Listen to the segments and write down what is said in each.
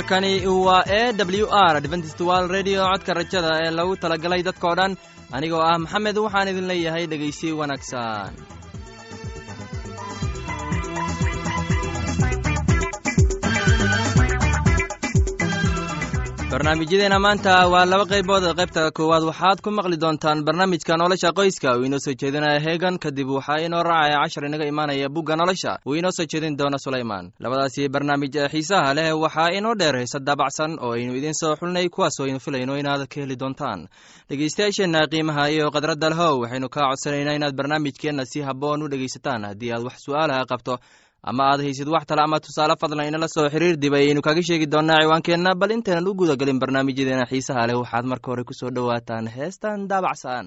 halkani waa e w r adventist wal redio codka rajada ee lagu talagalay dadkoo dhan. Anigoo ah maxamed waxaan idin leeyahay dhegaysi wanaagsan barnaamijyadeena maanta waa laba qaybood qaybta koowaad. Waxaad ku maqli doontaan barnaamijka nolosha qoyska. Uu inoo soo jeedinaya heegan kadib waxaa inoo raacaya cashar inaga imaanaya bugga nolosha. Uu inoo soo jeedin doono sulaymaan. Labadaasi barnaamij ee xiisaha leh waxaa inoo dheer heese daabacsan oo aynu idiin soo xulnay kuwaasoo aynu filayno inaad ka heli doontaan. Dhegeystayaasheenna qiimaha iyo khadradda lehow waxaynu kaa codsanaynaa inaad barnaamijkeenna si habboon u dhegaysataan haddii aad wax su'aalaha qabto ama aad haysid wax tale ama tusaale fadlan inala soo xiriir dib ayaynu kaga sheegi doonaa ciwaankeenna. Bal intaynan u guda gelin barnaamijyadeena xiisaha leh waxaad marka hore ku soo dhowaataan heestan daabacsan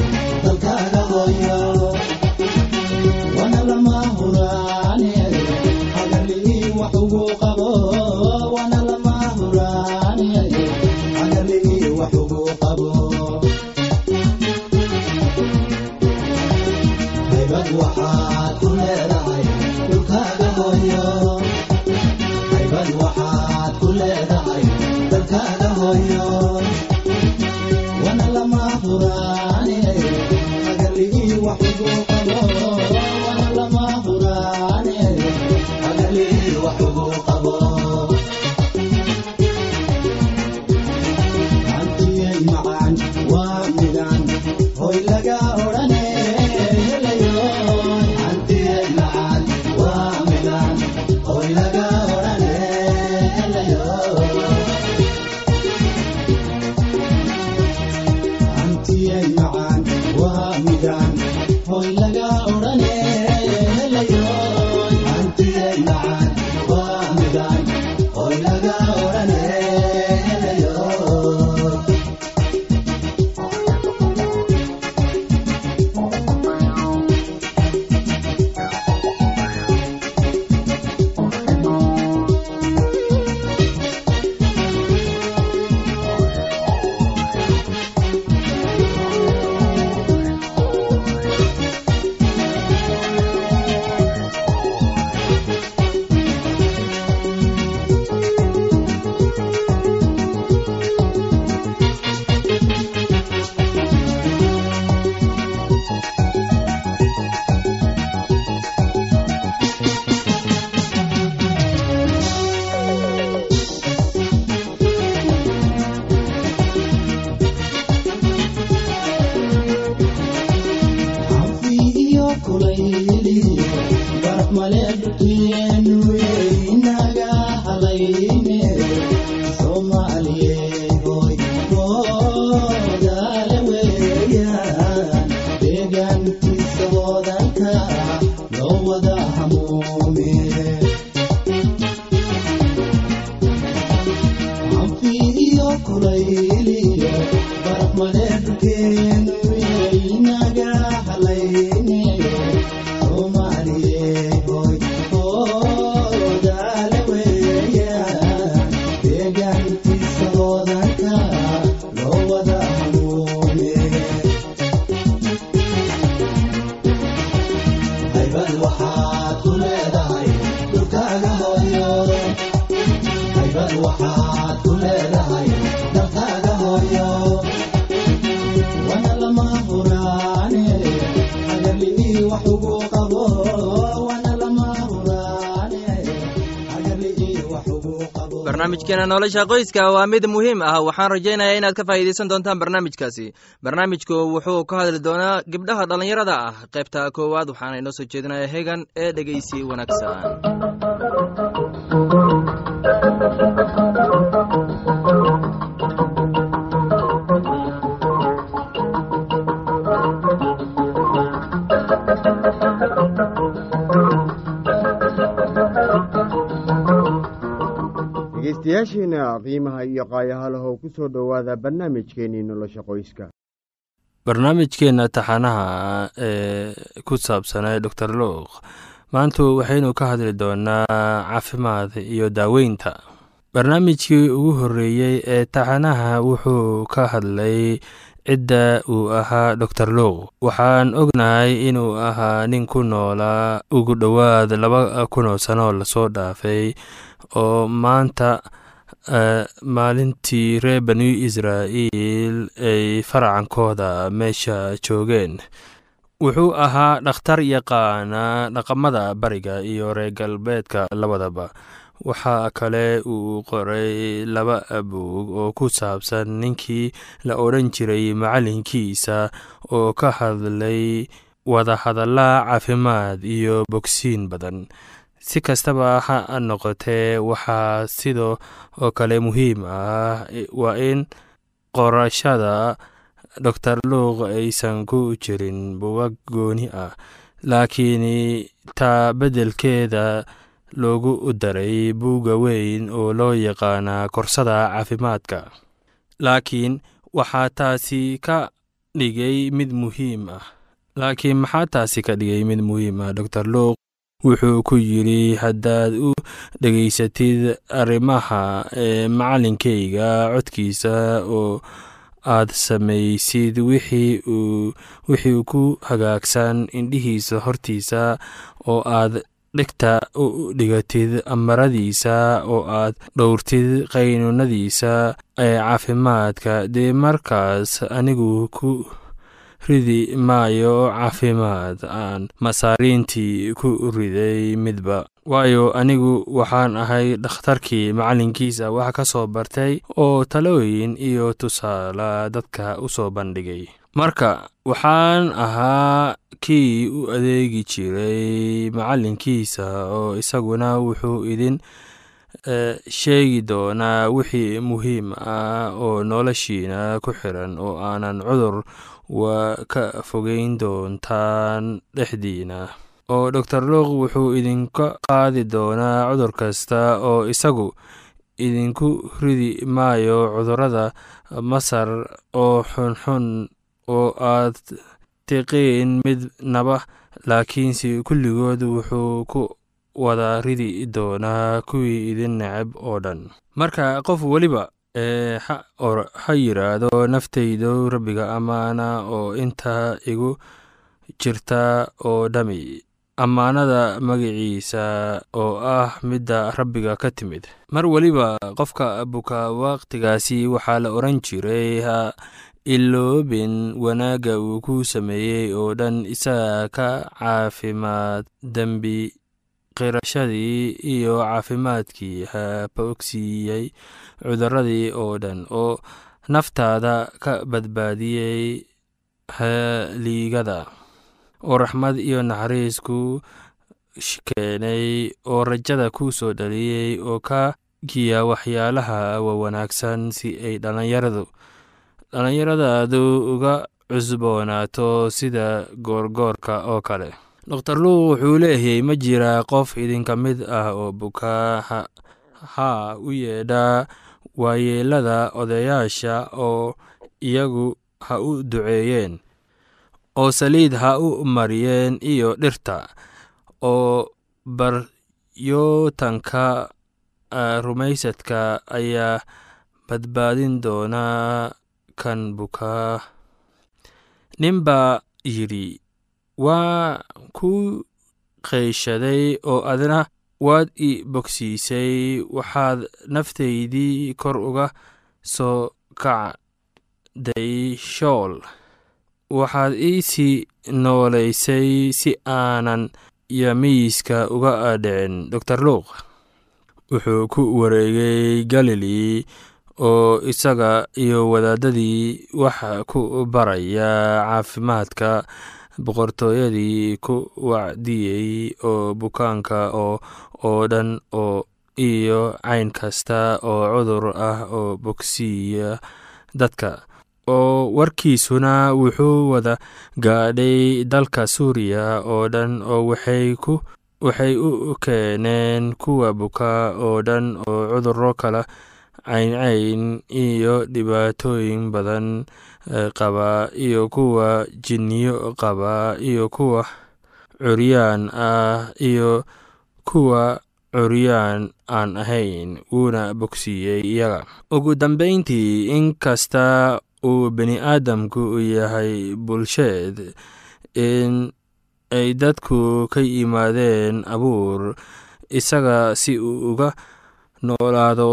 hoodanka permanente. Barnaamijkeena nolosha qoyska waa mid muhiim ah. Waxaan rajaynayaa inaad ka faa'iidaysan doontaan barnaamijkaasi. Barnaamijku wuxuu ka hadli doonaa gabdhaha dhallinyarada ah. Qaybta koowaad waxaana inoo soo jeedinaya hegan ee dhegeysi wanaagsan dhegeystayaasheena qiimaha iyo qaayahalahow ku soo dhowaada barnaamijkeenii nolosha qoyska. Barnaamijkeenna taxanaha ee ku saabsanay doctor luuq maantu waxaynu ka hadli doonaa caafimaad iyo daaweynta. Barnaamijkii ugu horreeyey ee taxanaha wuxuu ka hadlay cidda uu ahaa doctor luuq waxaan ognahay inuu ahaa nin ku noolaa ugu dhowaad laba kunoo sanoo la soo dhaafay oo maanta maalintii reer banu israa'iil ay faracankooda meesha joogeen. Wuxuu ahaa dhakhtar yaqaana dhaqamada bariga iyo reer galbeedka labadaba. Waxaa kale uu qoray laba buug oo ku saabsan ninkii la odhan jiray macallinkiisa oo ka hadlay wadahadalla caafimaad iyo bogsiin badan si kastaba ha noqotee waxaa sidoo oo kale muhiim ah waa in qorashada doctor luuq aysan ku jirin bugag gooni ah laakiin taa beddelkeeda loogu daray buugga weyn oo loo yaqaana korsada caafimaadka. Laakiin waxaa taasi ka dhigay mid muhiim ah. Laakiin maxaa taasi ka dhigay mid muhiim ah doctor luuq wuxuu ku yidri haddaad u dhegaysatid arrimaha ee macallinkayga codkiisa oo aad samaysid wixii ku hagaagsan indhihiisa hortiisa oo aad dhigta u dhigatid amaradiisa oo aad dhowrtid qaynuunadiisa ee caafimaadka dee markaas anigu ku ridi maayo caafimaad aan masaariintii ku riday midba. Waayo anigu waxaan ahay dhakhtarkii macallinkiisa wax ka soo bartay oo talooyin iyo tusaale dadka u soo bandhigay. Marka waxaan ahaa kii u adeegi jiray macallinkiisa oo isaguna wuxuu idin sheegi doonaa wixii muhiim ah oo noloshiina ku xiran oo aanan cudur waa ka fogeyn doontaan dhexdiina. Oo doctor luuq wuxuu idinka qaadi doonaa cudur kasta oo isagu idinku ridi maayo cudurrada masar oo xunxun oo aad tiqiin mid naba laakiinse kulligood wuxuu ku wada ridi doonaa kuwii idin necab oo dhan. Marka qof weliba ee ha yidhaahdo naftaydu rabbiga ammaana oo inta igu jirta oo dhami. Ammaanada magaciisa oo ah midda rabbiga ka timid. Mar weliba qofka buka wakhtigaasi waxaa la odhan jiray ha iloobin wanaagga uu ku sameeyey oo dhan isaga ka caafimaad dembi qirashadii iyo caafimaadkii ha bogsiiyey cuduradii oo dhan oo naftaada ka badbaadiyey haliigada oo raxmad iyo naxariis ku keenay oo rajada ku soo dhaliyey oo ka giya waxyaalaha wawanaagsan si ay dhallinyaradu dhallinyaradaadu uga cusboonaato sida goorgoorka oo kale doktor luuq wuxuu leeyahay ma jiraa qof idinka mid ah oo bukaa haa u yeedhaa waayeelada odayaasha oo iyagu ha u duceeyeen oo saliid ha u mariyeen iyo dhirta oo baryootanka rumaysadka ayaa badbaadin doonaa kan bukaa nin baa yidhi waa ku qayshaday oo adna waad i bogsiisay. Waxaad naftaydii kor uga soo kacday shool. Waxaad iisii noolaysay si aanan yamiiska uga dhicin dor luuq. Wuxuu ku wareegay galili oo isaga iyo wadaadadii wax ku baraya caafimaadka boqortooyadii ku wacdiyey oo bukaanka oo dhan oo iyo cayn kasta oo cudur ah oo bogsiiya dadka. Oo warkiisuna wuxuu wada gaadhay dalka suuriya oo dhan oo waxay u keeneen kuwa buka oo dhan oo cuduro kala cayncayn iyo dhibaatooyin badan qaba iyo kuwa jinniyo qaba iyo kuwa curyaan ah iyo kuwa curyaan aan ahayn wuuna bogsiiyey iyaga. Ugu dambeyntii inkasta uu bini aadamku yahay bulsheed in ay dadku ka yimaadeen abuur isaga si uu uga noolaado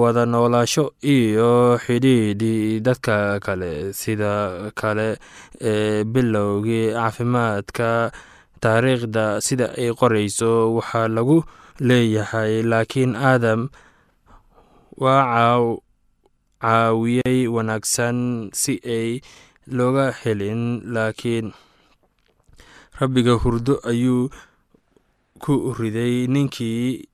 wada noolaasho iyo xidhiidhi dadka kale sida kale ee bilowgii caafimaadka taariikhda sida ay qorayso waxaa lagu leeyahay laakiin aadam waa caawiyey wanaagsan si ay looga helin laakiin rabbiga hurdo ayuu ku riday ninkii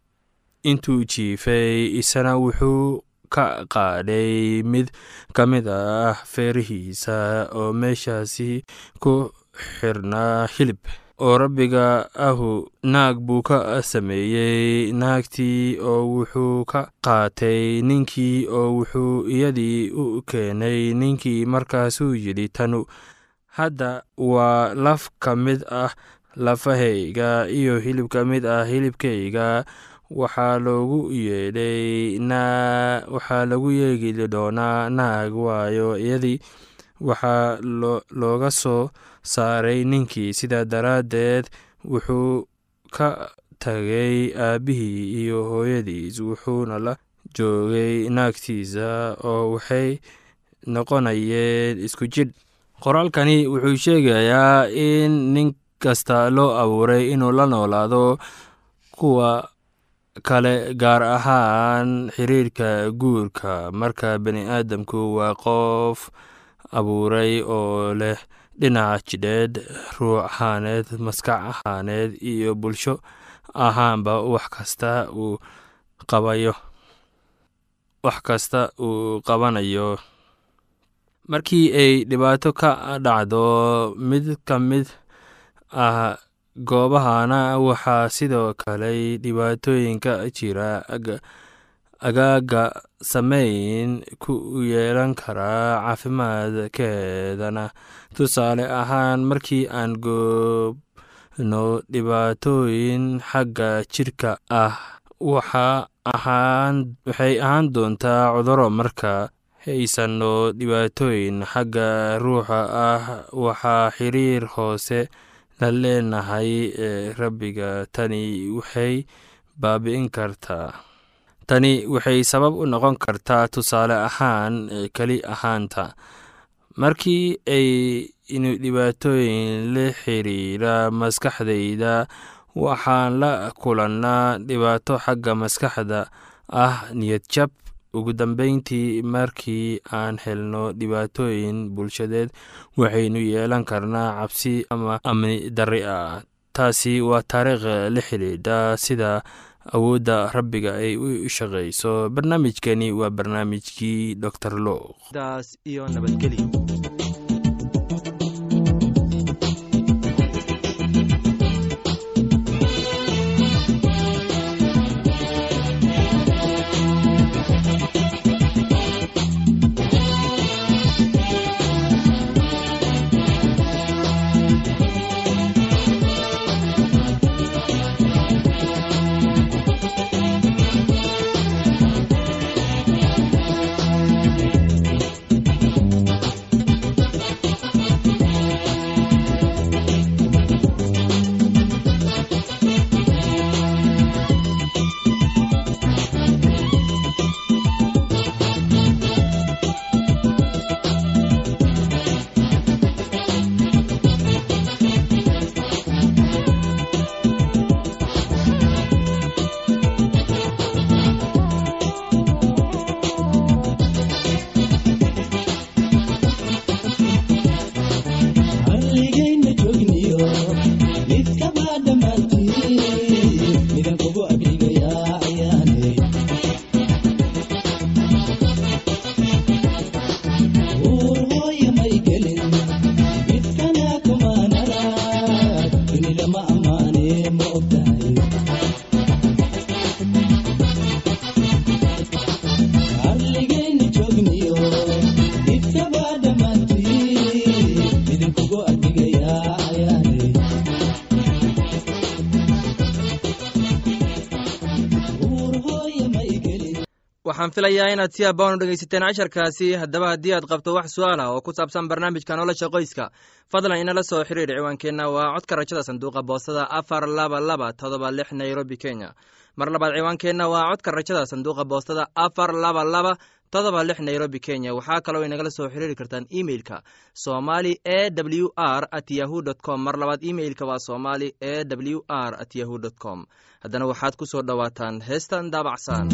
intuu jiifay isana wuxuu ka qaadhay mid ka mid ah feerihiisa oo meeshaasi ku xirnaa hilib. Oo rabbiga ahu naag buu ka sameeyey naagtii oo wuxuu ka qaatay ninkii oo wuxuu iyadii u keenay ninkii markaasuu yidhi tanu hadda waa laf ka mid ah lafahayga iyo hilib ka mid ah hilibkayga waxaa lagu yeegi doonaa naag waayo iyadii waxaa looga soo saaray ninkii. Sidaa daraaddeed wuxuu ka tagay aabbihii iyo hooyadiis wuxuuna la joogay naagtiisa oo waxay noqonayeen isku jidh qoraalkani wuxuu sheegayaa in nin kasta loo abuuray inuu la noolaado kuwa kale gaar ahaan xiriirka guurka. Marka bani aadamku waa qof abuuray oo leh dhinaca jidheed ruux ahaaneed maskax ahaaneed iyo bulsho ahaanba wax kasta uu qabayo wax kasta uu qabanayo. Markii ay dhibaato ka dhacdo mid ka mid ah goobahana waxaa sidoo kale dhibaatooyinka jira. Agaaga sameyn ku yeelan karaa caafimaadkeedana. Tusaale ahaan markii aan goobno dhibaatooyin xagga jirka ah waxay ahaan doontaa cuduro marka haysanno dhibaatooyin xagga ruuxa ah. Waxaa xiriir hoose la leenahay ee rabbiga. Tani waxay baabi'in kartaa. Tani waxay sabab u noqon kartaa tusaale ahaan keli ahaanta. Markii ay inu dhibaatooyin la xiriira maskaxdayda waxaan la kulannaa dhibaato xagga maskaxda ah niyad jab ugu dambeyntii markii aan helno dhibaatooyin bulshadeed waxaynu yeelan karnaa cabsi ama amni darri ah. Taasi waa taariikh la xidhiidha sida awoodda rabbiga ay u shaqayso barnaamijkani waa barnaamijkii dor daas filayaa inaad si abaan u dhegaysateen casharkaasi. Haddaba haddii aad qabto wax su'aal ah oo ku saabsan barnaamijka nolosha qoyska fadlan inala soo xiriir ciwaankeenna. Waa codka rajada sanduuqa boostada afar laba laba todoba lix nairobi kenya. Mar labaad ciwaankeenna waa codka rajada sanduuqa boostada afar laba laba todoba lix nairobi kenya. Waxaa kaloo inagala soo xiriiri kartaan emeilka somali e w r at yahu dt com. Mar labaad emeilka waa somali e w r at yahu dt com. Haddana waxaad ku soo dhowaataan heestan daabacsan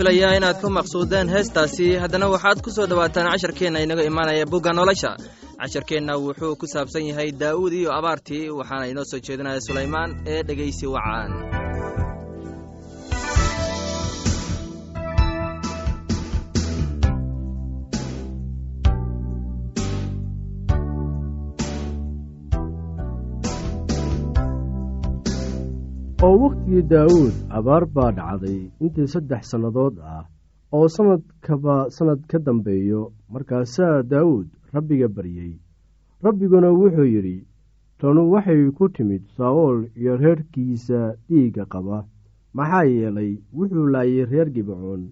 filayaa inaad ku maqsuudeen heestaasi. Haddana waxaad ku soo dhowaataan casharkeenna inaga imaanaya bugga nolosha. Casharkeenna wuxuu ku saabsan yahay daa'uud iyo abaartii waxaana inoo soo jeedinaya sulaymaan ee dhegaysi wacaan oo wakhtigii daawuud abaar baa dhacday intii saddex sannadood ah oo sannadkaba sannad ka dambeeyo markaasaa daawuud rabbiga baryey rabbiguna wuxuu yidhi tanu waxay ku timid saa'ool iyo reerkiisa dhiigga qaba. Maxaa yeelay wuxuu laayay reer gibcoon.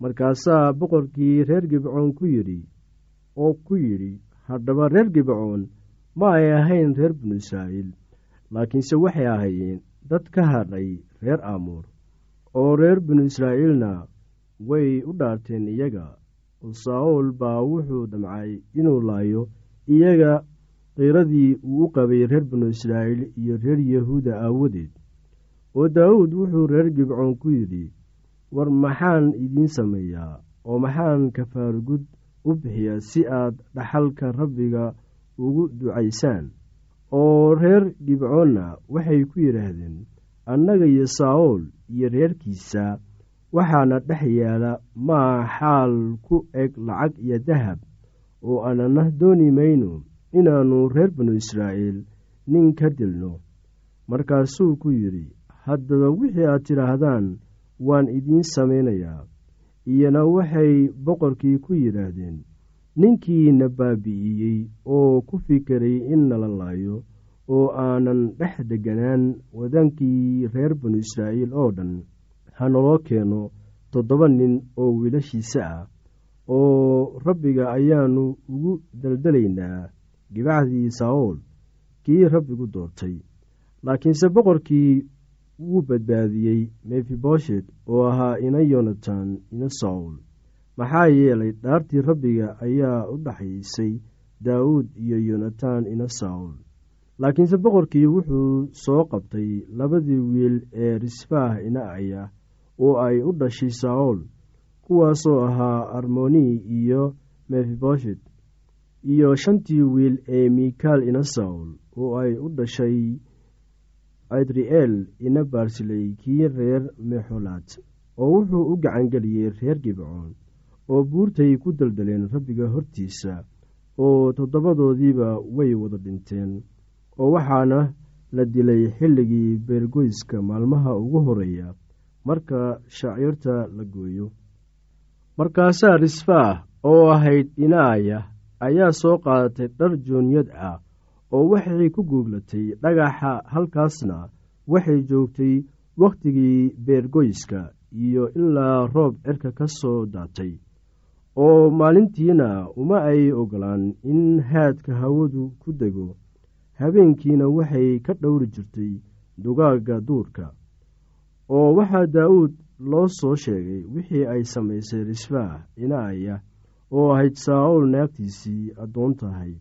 Markaasaa boqorkii reer gibcoon ku yidhi oo ku yidhi haddaba reer gibcoon ma ay ahayn reer binu israa'iil laakiinse waxay ahaayeen dad ka hadhay reer aamuur oo reer binu israa'iilna way u dhaarteen iyaga. Oo saa'ool baa wuxuu damcay inuu laayo iyaga qiiradii uu u qabay reer binu israa'iil iyo reer yahuuda aawadeed. Oo daawuud wuxuu reer gibcoon ku yidhi war maxaan idiin sameeyaa oo maxaan kafaargud u bixiyaa si aad dhaxalka rabbiga ugu ducaysaan oo reer gibcoonna waxay ku yidhaahdeen annaga iyo saa'ool iyo reerkiisa waxaana dhex yaalla maa xaal ku eg lacag iyo dahab oo aanana dooni mayno inaannu reer binu israa'iil nin ka dilno. Markaasuu ku yidhi haddaba wixii aad tidhaahdaan waan idiin samaynayaa iyana waxay boqorkii ku yidhaahdeen ninkiina baabi'iyey oo ku fikiray in nala laayo oo aanan dhex deganaan wadaankii reer banu israa'iil oo dhan. Ha naloo keeno toddoba nin oo wiilashiisa ah oo rabbiga ayaannu ugu daldalaynaa gibacdii saa'ool kii rabbigu doortay. Laakiinse boqorkii wuu badbaadiyey mefiboshet oo ahaa ina yonatan ina saul maxaa yeelay dhaartii rabbiga ayaa u dhaxaysay daawuud iyo yonatan ina saul laakiinse boqorkii wuxuu soo qabtay labadii wiil ee risfaah ina aya oo ay u dhashay saul kuwaasoo ahaa armoni iyo mefiboshet iyo shantii wiil ee mikaal ina saul oo ay u dhashay adri'eel ina baarsiley kii reer mexolaad oo wuxuu u gacangeliyey reer gibcoon oo buurtay ku daldaleen rabbiga hortiisa oo toddobadoodiiba way wada dhinteen oo waxaana la dilay xilligii beergoyska maalmaha ugu horreeya marka shaciirta la gooyo. Markaasaa risfaah oo ahayd inaaya ayaa soo qaadatay dhar joonyad ah oo waxay ku guuglatay dhagaxa halkaasna waxay joogtay wakhtigii beergoyska iyo ilaa roob cirka ka soo daatay oo maalintiina uma ay ogolaan in haadka hawadu ku dego. Habeenkiina waxay ka dhowri jirtay dugaagga duurka oo waxaa daa'uud loo soo sheegay wixii ay samaysay risfaah inaaya oo ahayd saa'ool naagtiisii addoon tahay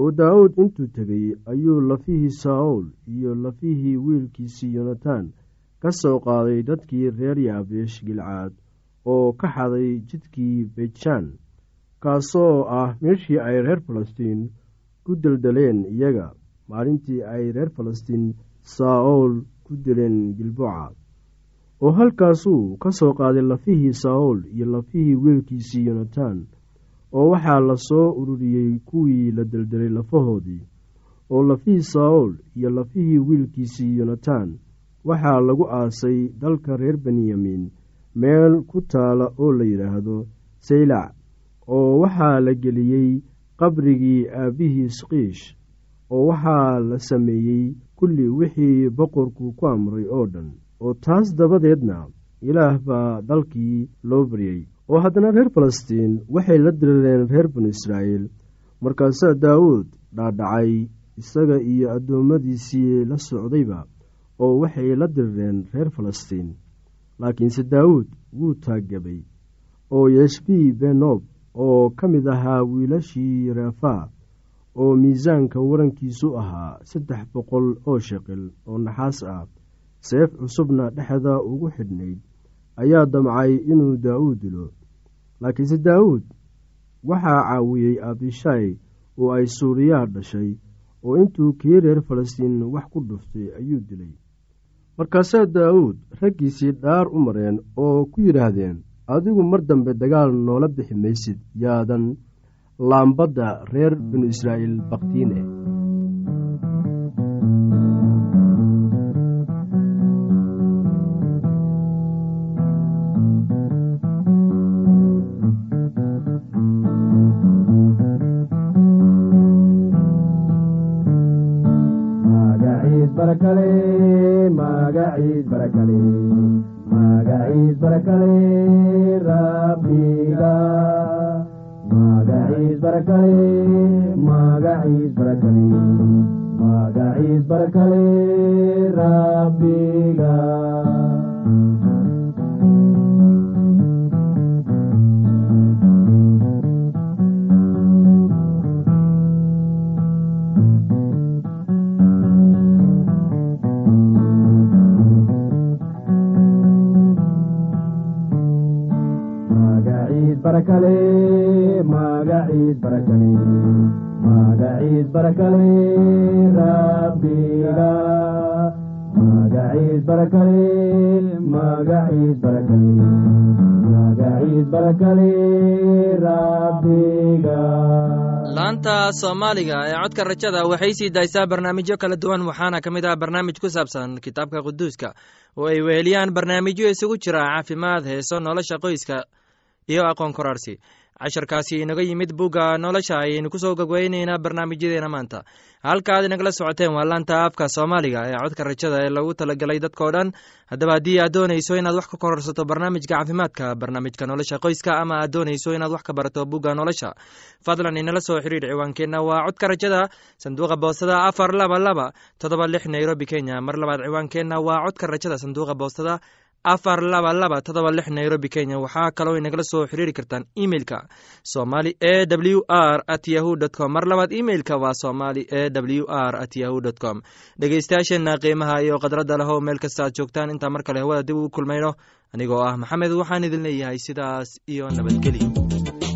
oo daawuud intuu tegey ayuu lafihii saa'ool iyo lafihii wiilkiisii yonatan ka soo qaaday dadkii reer yaabeesh gilcaad oo ka xaday jidkii bejaan kaasoo ah meeshii ay reer falastiin ku deldeleen iyaga. Maalintii ay reer falastiin saa'ool ku dileen gilboca oo halkaasuu ka soo qaaday lafihii saa'ool iyo lafihii wiilkiisii yonatan oo waxaa la soo ururiyey kuwii la deldelay lafahoodii oo lafihii saa'ool iyo lafihii wiilkiisii yonatan waxaa lagu aasay dalka reer benyamin meel ku taala oo la yidhaahdo saylac oo waxaa la geliyey qabrigii aabbihii skiish oo waxaa la sameeyey kulli wixii boqorku ku amray oo dhan. Oo taas dabadeedna ilaah baa dalkii loo baryey. Oo haddana reer falastiin waxay la dirireen reer banu israa'iil markaasaa daawuud dhaadhacay isaga iyo addoommadiisii la socdayba oo waxay la dirireen reer falastiin laakiinse daawuud wuu taaggabay oo yeshbii benob oo ka mid ahaa wiilashii reefaa oo miisaanka warankiisu ahaa saddex boqol oo sheqil oo naxaas ah seef cusubna dhexda ugu xidhnayd ayaa damcay inuu daa'uud dilo. Laakiinse daawuud waxaa caawiyey abishaay oo ay suuriyaha dhashay oo intuu kii reer falastiin wax ku dhuftay ayuu dilay markaasaa daawuud raggiisii dhaar u mareen oo ku yidhaahdeen adigu mar dambe dagaal noola bixi maysid yaadan laambadda reer binu israa'iil baktiine laanta soomaaliga ee codka rajada waxay sii daysaa barnaamijyo kala duwan waxaana ka mid ah barnaamij ku saabsan kitaabka quduuska oo ay weheliyaan barnaamijyo isugu jira caafimaad heeso nolosha qoyska iyo aqoon koraarsi casharkaasi inaga yimid bugga nolosha ayaynu ku soo gogweyneynaa barnaamijyadeena maanta. Halka aad inagala socoteen waa laanta afka soomaaliga ee codka rajada ee lagu talagalay dadkao dhan. Haddaba haddii aad doonayso inaad wax ka kororsato barnaamijka caafimaadka barnaamijka nolosha qoyska ama aad doonayso inaad wax ka barato bugga nolosha fadlan inala soo xiriir ciwaankeenna waa codka rajada sanduuqa boostada afar laba laba todoba lix nairobi kenya. Mar labaad ciwaankeenna waa codka rajada sanduuqa boostada afar laba laba todoba lix nairobi kenya. Waxaa kaloo inagala soo xiriiri kartaan emeilka somali e w r at yahu dt com. Mar labaad emeilka waa somali e w r at yahu dt com. Dhegeystayaasheenna qiimaha iyo khadradda lehow meel kasta aad joogtaan. Intaa mar kale hawada dib ugu kulmayno. Anigoo ah maxamed waxaan idin leeyahay sidaas iyo nabadgelyo